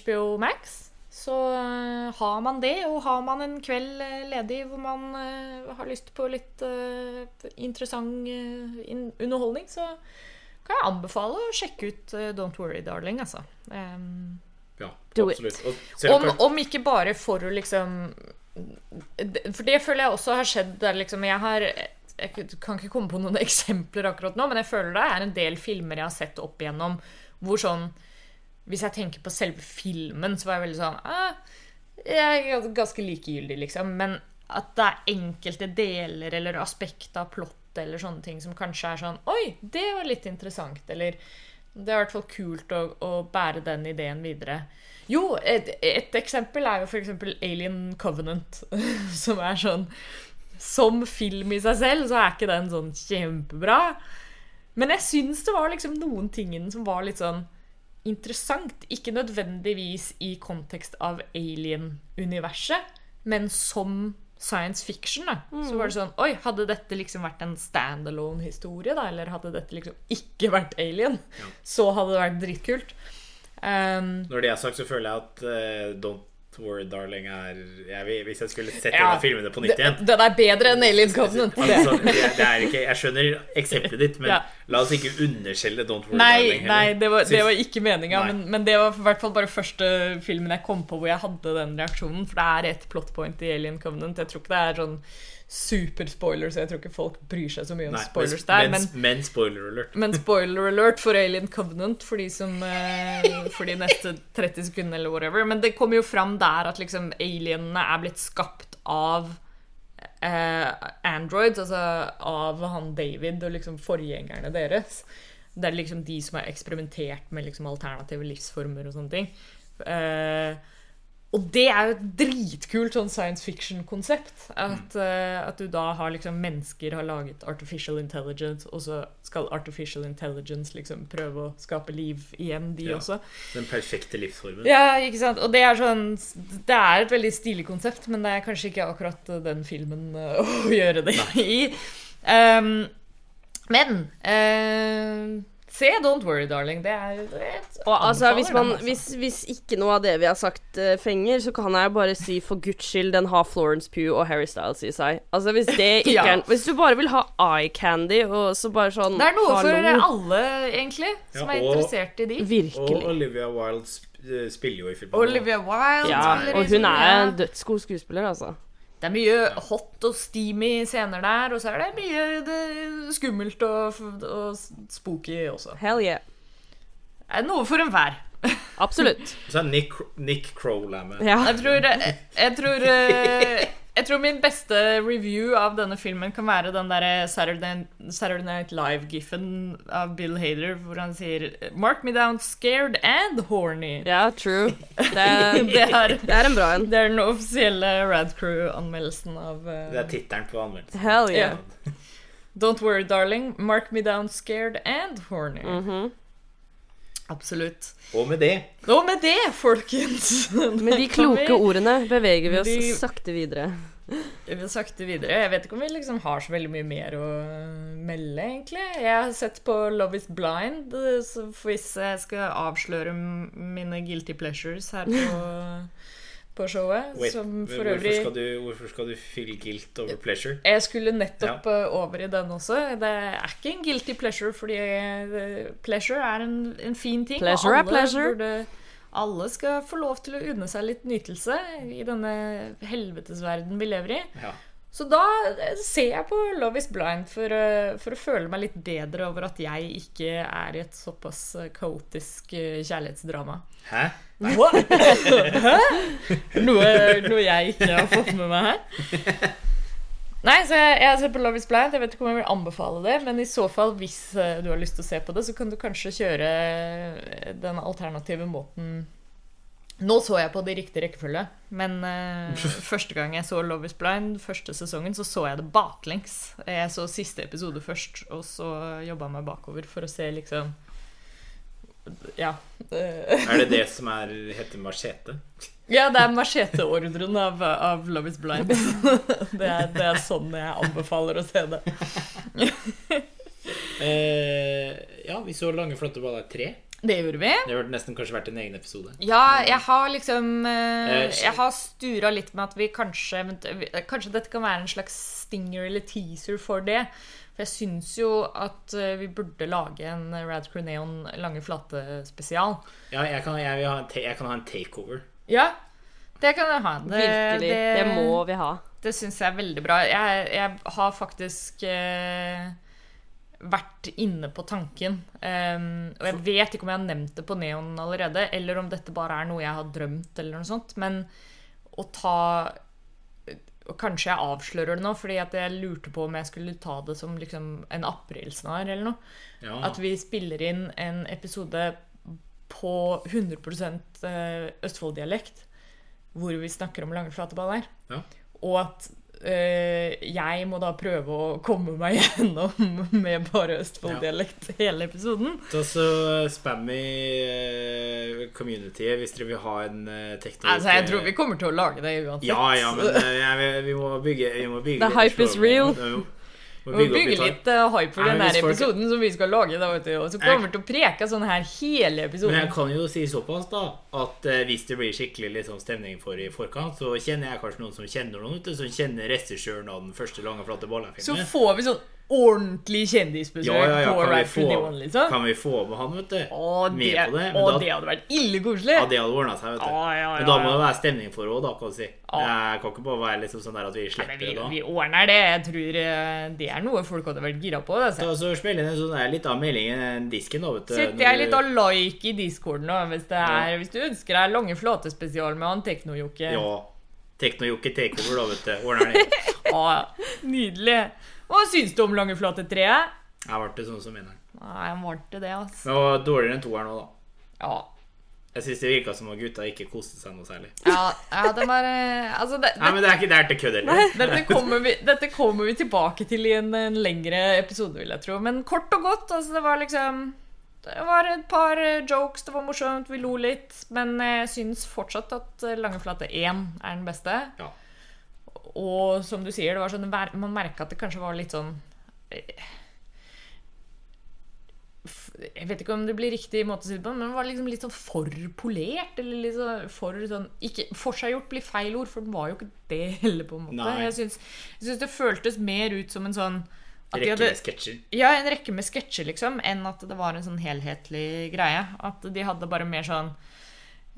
HBO Max. Så eh, har man det, og har man en kveld eh, ledig hvor man eh, har lyst på litt interessant in underholdning, så kan jeg anbefale å sjekke ut Don't Worry Darling, altså. Um, Ja, Do absolutt. Om, om ikke bare for å liksom For det føler jeg også har skjedd der liksom Jeg har Jeg kan ikke komme på noen (laughs) eksempler akkurat nå, men jeg føler det er en del filmer jeg har sett opp igjennom hvor sånn Hvis jeg tenker på selve filmen, så var jeg veldig sånn ah, Jeg er ganske likegyldig, liksom. Men at det er enkelte deler eller aspekter av plott eller sånne ting som kanskje er sånn Oi, det var litt interessant. Eller Det er i hvert fall kult å, å bære den ideen videre. Jo, et, et eksempel er jo eksempel Alien Covenant, (laughs) som er sånn Som film i seg selv så er ikke den sånn kjempebra. Men jeg syns det var liksom noen ting i den som var litt sånn interessant. Ikke nødvendigvis i kontekst av alien-universet, men som science fiction. da. Så var det sånn Oi, hadde dette liksom vært en standalone-historie, da? Eller hadde dette liksom ikke vært alien? Så hadde det vært dritkult. Um, Når det er sagt, så føler jeg at uh, Don't Worry Darling er jeg, Hvis jeg skulle sett Ja, en av filmene på nytt igjen Den er bedre enn Alien Covenant. altså, det, det ikke, Jeg skjønner eksempelet ditt, men Ja. la oss ikke underskjelle Don't Worry Nei, Darling. heller. nei det, var, det var ikke meninga, men, men det var i hvert fall bare første filmen jeg kom på hvor jeg hadde den reaksjonen. For det er et plot point i Alien Covenant. Jeg tror ikke det er sånn super-spoiler, så jeg tror ikke folk bryr seg så mye om Nei, spoilers der. men, Men, men spoiler alert. men spoiler alert for Alien Covenant for de, som, eh, for de neste 30 sekundene eller whatever. Men det kommer jo fram der at liksom alienene er blitt skapt av eh, androids, altså av han David og liksom forgjengerne deres. Det er liksom de som har eksperimentert med liksom alternative livsformer og sånne ting. Eh, og det er jo et dritkult sånn science fiction-konsept. At, eh, at du da har liksom mennesker har laget artificial intelligence, og så skal artificial intelligence liksom prøve å skape liv igjen, de Ja. også. Den perfekte livsformen. Ja, ikke sant? Og det er sånn Det er et veldig stilig konsept, men det er kanskje ikke akkurat eh, den filmen eh, (laughs) å gjøre det i. Um, men eh, Se Don't Worry, Darling. Det er et Og altså, hvis, den, man, altså. hvis, hvis ikke noe av det vi har sagt uh, fenger, så kan jeg bare si for guds skyld, den har Florence Pugh og Harry Styles i seg. Altså, hvis det (laughs) ikke Ja. er Hvis du bare vil ha eye candy, og så bare sånn Det er noe for alle, egentlig, som Ja, er interessert i de. Og Olivia Wilde sp eh, spiller jo i filmen. Olivia Wilde Ja, spiller i og hun er en dødsgod skuespiller, altså. Det er mye hot og steamy scener der, og så er det mye det, skummelt og, og spooky også. Hell yeah. Det er noe for enhver. Absolutt. Så er Nick, Nick er med. Ja. Jeg tror, jeg, tror, eh, (laughs) jeg tror min beste review av denne filmen kan være den der Saturday, Saturday Night Live-giffen av Bill Hader, hvor han sier 'Mark me down scared and horny'. ja, true. (laughs) Det er, Det er, det er en bra en. det er den offisielle Rad Crew-anmeldelsen av uh, Det er tittelen på anmeldelsen. Hell yeah. yeah. Don't worry, darling. Mark me down scared and horny. Mhm. Absolutt. Og med det Og med det, folkens (laughs) Med de kloke ordene beveger vi oss De- sakte videre. Vi sakte videre. Jeg vet ikke om vi liksom har så veldig mye mer å melde, egentlig. Jeg har sett på Love is blind, så hvis jeg skal avsløre mine guilty pleasures her på, på showet, Wait, som for hvorfor, øvrig skal du, hvorfor skal du feel guilt over pleasure? Jeg skulle nettopp ja. over i den også. Det er ikke en guilty pleasure, fordi eh, pleasure er en, en fin ting. Pleasure er pleasure. Burde, alle skal få lov til å unne seg litt nytelse i denne helvetesverden vi lever i. Ja. Så da eh, ser jeg på Love is blind for, eh, for å føle meg litt bedre over at jeg ikke er i et såpass eh, kaotisk eh, kjærlighetsdrama. Hæ? What? (laughs) Hæ? Noe, noe jeg ikke har fått med meg her. Nei, så jeg, jeg har sett på Love is blind. Jeg vet ikke om jeg vil anbefale det, men i så fall, hvis eh, du har lyst til å se på det, så kan du kanskje kjøre eh, den alternative måten Nå så jeg på det i riktig rekkefølge, men uh, (laughs) første gang jeg så Love is blind, første sesongen, så så jeg det baklengs. Jeg så siste episode først, og så jobba jeg meg bakover for å se liksom Ja. Er det det som er, heter machete? Ja, det er macheteordren av, av Love is Blind. Det er, det er sånn jeg anbefaler å se det. Eh, ja, vi så Lange, flotte baller 3. Det gjorde vi. Det har nesten kanskje vært en egen episode. Ja, jeg har liksom eh, Eh, Jeg har stura litt med at vi kanskje Kanskje dette kan være en slags stinger eller teaser for det. For jeg syns jo at eh, vi burde lage en Rad Crew Neon Lange Flate-spesial. Ja, jeg kan, jeg, jeg kan ha en takeover. Ja, det kan jeg ha. Det, Virkelig. Det må vi ha. Det syns jeg er veldig bra. Jeg, jeg har faktisk eh, vært inne på tanken. Um, og jeg vet ikke om jeg har nevnt det på Neon allerede, eller om dette bare er noe jeg har drømt, eller noe sånt. Men å ta og kanskje jeg avslører det nå, fordi at jeg lurte på om jeg skulle ta det som liksom en aprilsnarr eller noe. Ja. At vi spiller inn en episode på 100 eh, Østfold-dialekt, hvor vi snakker om lange, flateballer. Ja. Og at jeg må da prøve å komme meg (laughs) gjennom med bare Østfold-dialekt hele episoden. Ta så spam i eh, communityet hvis dere vil ha en uh, teknisk Altså, jeg tror vi kommer til å lage det uansett. Ja, ja, men eh, vi må bygge, vi må bygge The hype is real. Vi må Vi må bygge litt eh, hype for Nei, den men her hvis folk- episoden som vi skal lage. Da, vet du, og så kommer vi til å preke sånn her hele episoden. Men jeg kan jo si såpass, da, at uh, hvis det blir skikkelig liksom, stemning for i forkant, så kjenner jeg kanskje noen som kjenner noen, vet du, som kjenner regissøren av den første Lange, flate Så baller-filmen. får vi sånn ordentlig kjendisbesøk Ja, ja, ja, på Radford få, Neon, liksom. kan vi få med han, vet du? Å, med det, på det? Men å, da- det hadde vært ille koselig. Ja, det hadde ordna seg, vet du. Ja, ja, Men da må det være stemning for òg, da, kan du si. Jeg kan ikke bare være liksom sånn der at vi slipper vi, det da. vi ordner det. Jeg tror eh, det er noe folk hadde vært gira på. Altså. Ta så spiller inn en sånn der litt av meldingen en disken, da, vet du. Setter jeg litt av like i discorden nå, hvis, det er, hvis du ønsker deg lange flate-spesial med han Teknojokke. Ja. Teknojokke takeover, da, vet du. Ordner det. (laughs) Ja, nydelig. Hva syns du om Langeflate-treet? Jeg ble det sånn som eneren. Nei, jeg varte det, altså. Det var dårligere enn toeren nå, da. Ja. Jeg syns det virka som at gutta ikke koste seg noe særlig. Ja, ja det var eh, Altså, det, Nei, men det er ikke det er til kødd heller. Dette kommer, vi, dette kommer vi tilbake til i en, en lengre episode, vil jeg tro. Men kort og godt, altså det var liksom Det var et par eh, jokes, det var morsomt, vi lo litt. Men jeg syns fortsatt at Langeflate 1 er den beste. Ja. Og som du sier, det var sånn, man merka at det kanskje var litt sånn eh, Jeg vet ikke om det blir riktig måte å si det på, men det var liksom litt sånn for polert. Eller litt sånn for sånn ikke, Forseggjort blir feil ord, for den var jo ikke det heller, på en måte. Nei. Jeg syns, det føltes mer ut som en sånn Rekke hadde, med sketsjer. ja, en rekke med sketsjer, liksom, enn at det var en sånn helhetlig greie. At de hadde bare mer sånn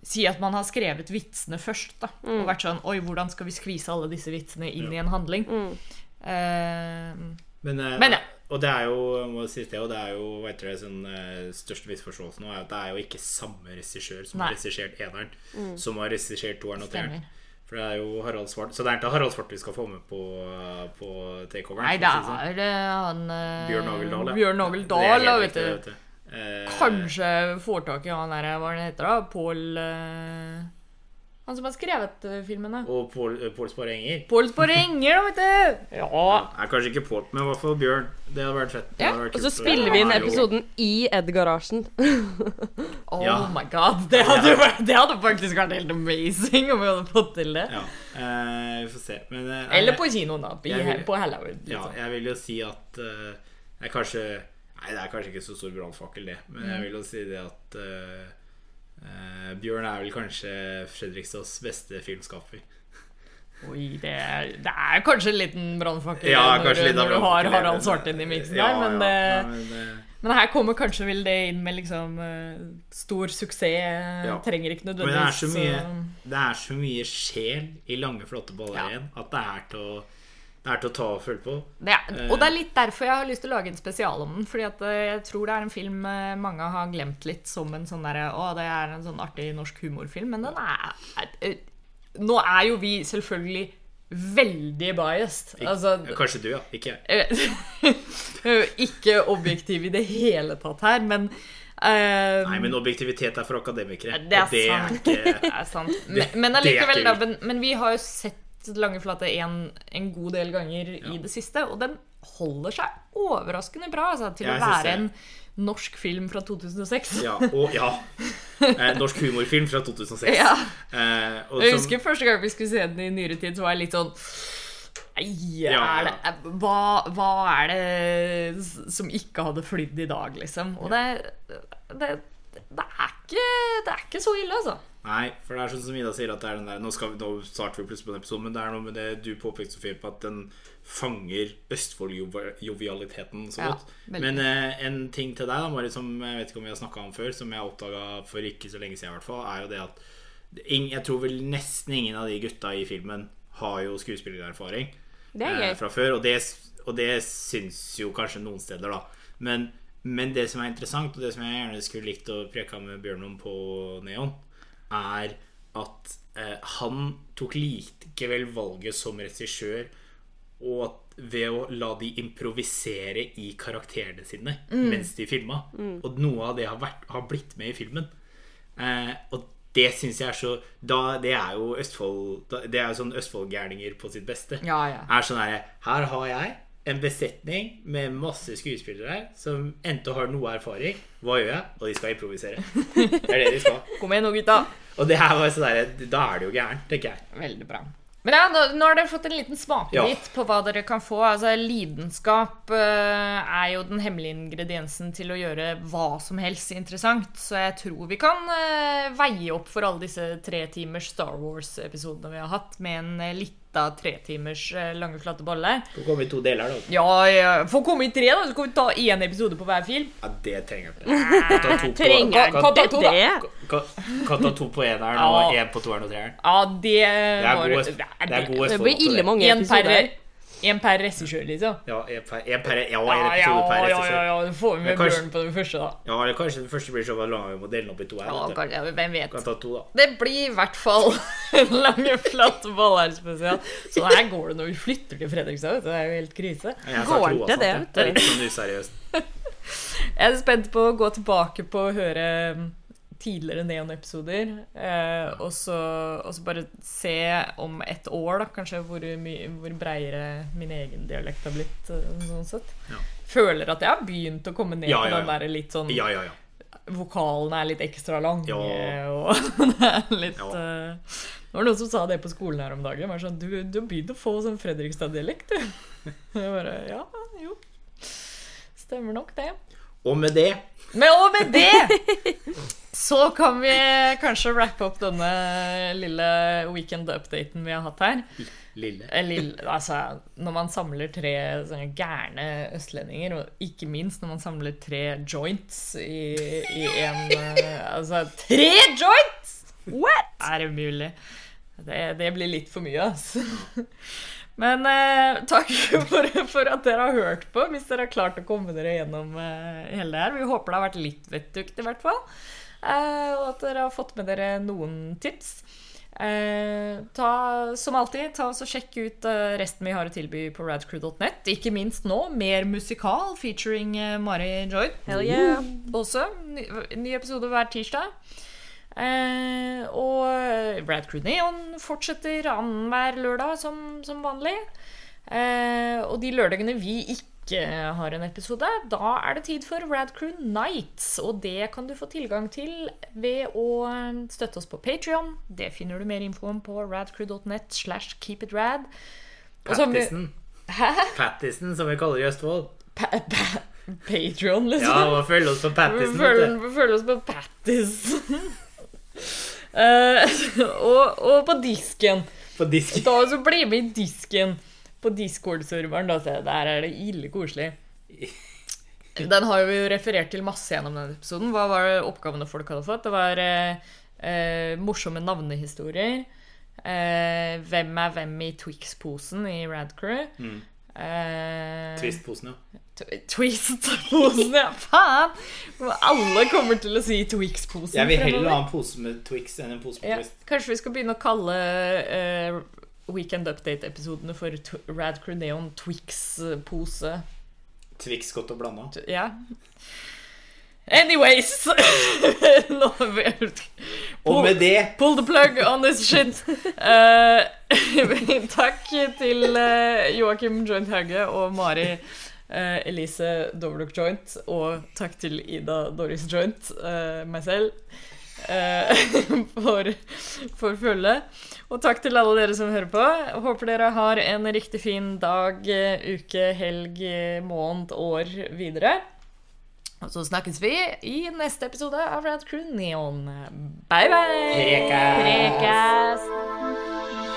Si at man har skrevet vitsene først, da. Og vært sånn Oi, hvordan skal vi skvise alle disse vitsene inn i en handling? Eh, Men, eh, Men ja. Og det er jo må si det, og det er jo vet dere, sånn, eh, største misforståelsen nå er at det er jo ikke samme regissør som har Nei. regissert eneren, som har regissert toeren og treeren. For det er jo Harald Svart Så det er ikke Harald Svart vi skal få med på, på takeoveren. Nei, det er sånn. er eh, han Bjørn Ageldal, ja. Bjørn er helt vet du. Eh, Kanskje får tak i han der, hva han heter da? Pål eh, Han som har skrevet eh, filmene. Og Pål Sparenger Pål Spår Enger, da, vet du! (laughs) Ja. Nei, kanskje ikke Pål, men i hvert fall Bjørn. Det hadde vært fett. Ja, hadde vært Og så spiller vi inn episoden i Ed-garasjen. (laughs) Oh Ja. my god. Det hadde, det hadde faktisk vært helt amazing om vi hadde fått til det. Ja, eh, vi får se. Men, eh, Eller på kinoen, da. På, Jeg på Halloween. Ja, Liksom. jeg vil jo si at eh, jeg kanskje Nei, det er kanskje ikke så stor brannfakkel, det. Men jeg vil jo si det at uh, eh, Bjørn er vel kanskje Fredrikstads beste filmskaper. Oi, det er, det er kanskje en liten brannfakkel Ja, når, litt når du har Harald Svartin i miksen Ja, der, men, ja, eh, ja, men, det... men her kommer kanskje vel det inn med liksom eh, stor suksess. Trenger ikke Men det er så nødvendigvis mye så... Det er så mye sjel i lange, flotte baller igjen at det er til å Det er til å ta og føle på. det er, Og det er litt derfor jeg har lyst til å lage en spesial om den. Fordi at eh, jeg tror det er en film eh, mange har glemt litt som en sånn derre Å, det er en sånn artig norsk humorfilm. Men den er, er eh, Nå er jo vi selvfølgelig veldig biased. Altså, Kanskje du, ja. Ikke jeg. Eh, (laughs) ikke objektiv i det hele tatt her, men eh, Nei, men objektivitet er for akademikere. Det er det er sant. ikke det er sant. Men, men er allikevel, da. Men, men vi har jo sett Lange flate en, en god del ganger i det siste, og den holder seg overraskende bra altså, til Jeg å være en norsk film fra 2006. Ja, og ja. Eh, norsk humorfilm fra 2006. Ja. Eh, og Jeg som- husker første gang vi skulle se den i nyere tid, så var jeg litt sånn Ja. er det, hva, hva er det som ikke hadde flydd i dag, liksom? Og det, det, det, er ikke, det er ikke så ille, altså. Nei, for det er sånn som Ida sier at det er den der Nå, vi, nå starter vi plutselig på en episode, men det er noe med det du påpekte, Sofie, på at den fanger Østfold-jovialiteten så godt. Ja, Men eh, en ting til deg, da, Mari, som jeg vet ikke om vi har snakka om før, som jeg oppdaga for ikke så lenge siden, i hvert fall, er jo det at jeg tror vel nesten ingen av de gutta i filmen har jo skuespillererfaring er eh, fra før, og det, og det syns jo kanskje noen steder, da. Men, men det som er interessant, og det som jeg gjerne skulle likt å preke med Bjørn om på Neon, er at eh, han tok likevel valget som regissør og at ved å la de improvisere i karakterene sine mens de filma. Og noe av det har, vært, har blitt med i filmen. Eh, og det syns jeg er så da, Det er jo Østfold da, Det er jo sånn Østfold-gærninger på sitt beste. Ja, ja. Er sånn her Her har jeg en besetning med masse skuespillere her som enten har noe erfaring. Hva gjør jeg? Og de skal improvisere. (laughs) Det er det de skal. Kom igjen nå, gutta. Og det her var sånn der, da er det jo gærent, tenker jeg. Veldig bra. Men ja, nå, nå har dere fått en liten smakebit Ja. på hva dere kan få. Altså, Lidenskap uh, er jo den hemmelige ingrediensen til å gjøre hva som helst interessant. Så jeg tror vi kan uh, veie opp for alle disse tre timers Star Wars-episodene vi har hatt, med en uh, lita tre timers lange, flate bolle. Får komme i to deler, da. Ja, ja, Få komme i tre, da, så kan vi ta én episode på hver film. Ja, det trenger jeg ikke. Kan ta to på, Trenger her nå ta det to, kan, kan ta to på eneren og Ja. én på toeren og treeren. Ja, det, Det er gode god, det er god Det blir ille mange En per, en per regissør, liksom. Ja, en per, en per, ja, en Ja, ja, per ja, ja, ja, du får med kanskje- Bjørn på den første, da. Ja, eller kanskje den første blir så lang vi må dele den opp i to her. Ja, kanskje, ja, hvem vet. Kan ta to, da. Det blir i hvert fall (laughs) en lange, flatt baller spesial. Så her går det når vi flytter til Fredrikstad. Det er jo helt krise. Går det den til altså. det, vet du? Det er litt sånn useriøst. (laughs) Jeg er spent på å gå tilbake på å høre mm, tidligere Neon-episoder. Eh, og, så, bare se om et år, da, kanskje, hvor, hvor breiere min egen dialekt har blitt. eh, sånn sett. Ja. Føler at jeg har begynt å komme ned Ja, på ja, den ja. der litt sånn Ja, ja, ja. Vokalen er litt ekstra lang. Og (laughs) det er litt eh, Det var noen som sa det på skolen her om dagen. Var sånn, du, du har begynt å få sånn Fredrikstad-dialekt, du. (laughs) Jeg bare Ja, jo. Stemmer nok, det. Og med det Men og med det så kan vi kanskje rappe opp denne lille weekend-updaten vi har hatt her. lille lille. Altså, når man samler tre sånne gærne østlendinger, og ikke minst når man samler tre joints i, i en eh, Altså, tre joints! What? Er det mulig? Det, det blir litt for mye, altså. Men eh, takk (laughs) for, for at dere har hørt på, hvis dere har klart å komme dere gjennom eh, hele det her. Vi håper det har vært litt vettugt, i hvert fall. Eh, og at dere har fått med dere noen tips. Eh, ta, som alltid, ta oss og sjekk ut eh, resten vi har å tilby på radcrew.net. Ikke minst nå, mer musikal featuring eh, Mari Joy. Hell yeah. Også. Ny, ny episode hver tirsdag. Eh, og Brad Crew Neon fortsetter annenhver lørdag som, som vanlig. Eh, og de lørdagene vi ikke har en episode, da er det tid for Rad Crew Nights. Og det kan du få tilgang til ved å støtte oss på Patrion. Det finner du mer info om på radcrew.net slash keepitrad. Pattisen. Hæ? Pattisen, som vi kaller det i Østfold. Pa pa Patreon, liksom? Ja, følg oss på Pattisen. Følg, følg oss på Pattis. (laughs) Eh, (laughs) og, og på disken. På disken. Da så Bli med i disken på Discord-serveren. Der er det ille koselig. (laughs) Den har vi jo referert til masse gjennom denne episoden. Hva var oppgavene folk hadde fått? Det var eh, eh, morsomme navnehistorier. Eh, hvem er hvem i Twix-posen i Radcrew? Mm. Eh, Twist-posen, ja. Tw- Twist-posen, ja, faen! Alle kommer til å si Twix-posen. Jeg vil heller ha en pose med Twix enn en pose med Ja, Twist. kanskje vi skal begynne å kalle uh, Weekend Update-episodene for Rad Cruneon Twix-pose. Twix godt og blanda. Ja. Anyways (laughs) Og med det Pull the plug on this shit. Uh, (laughs) takk til uh, Joakim Joint Hauge og Mari eh, Elise Doverlook Joint. Og takk til Ida Doris Joint, uh, meg selv, uh, (laughs) for, for følget. Og takk til alle dere som hører på. Jeg Håper dere har en riktig fin dag, uke, helg, måned, år videre. Og så snakkes vi i neste episode av Rad Crew Neon. Bye, bye! Prekas. Prekas.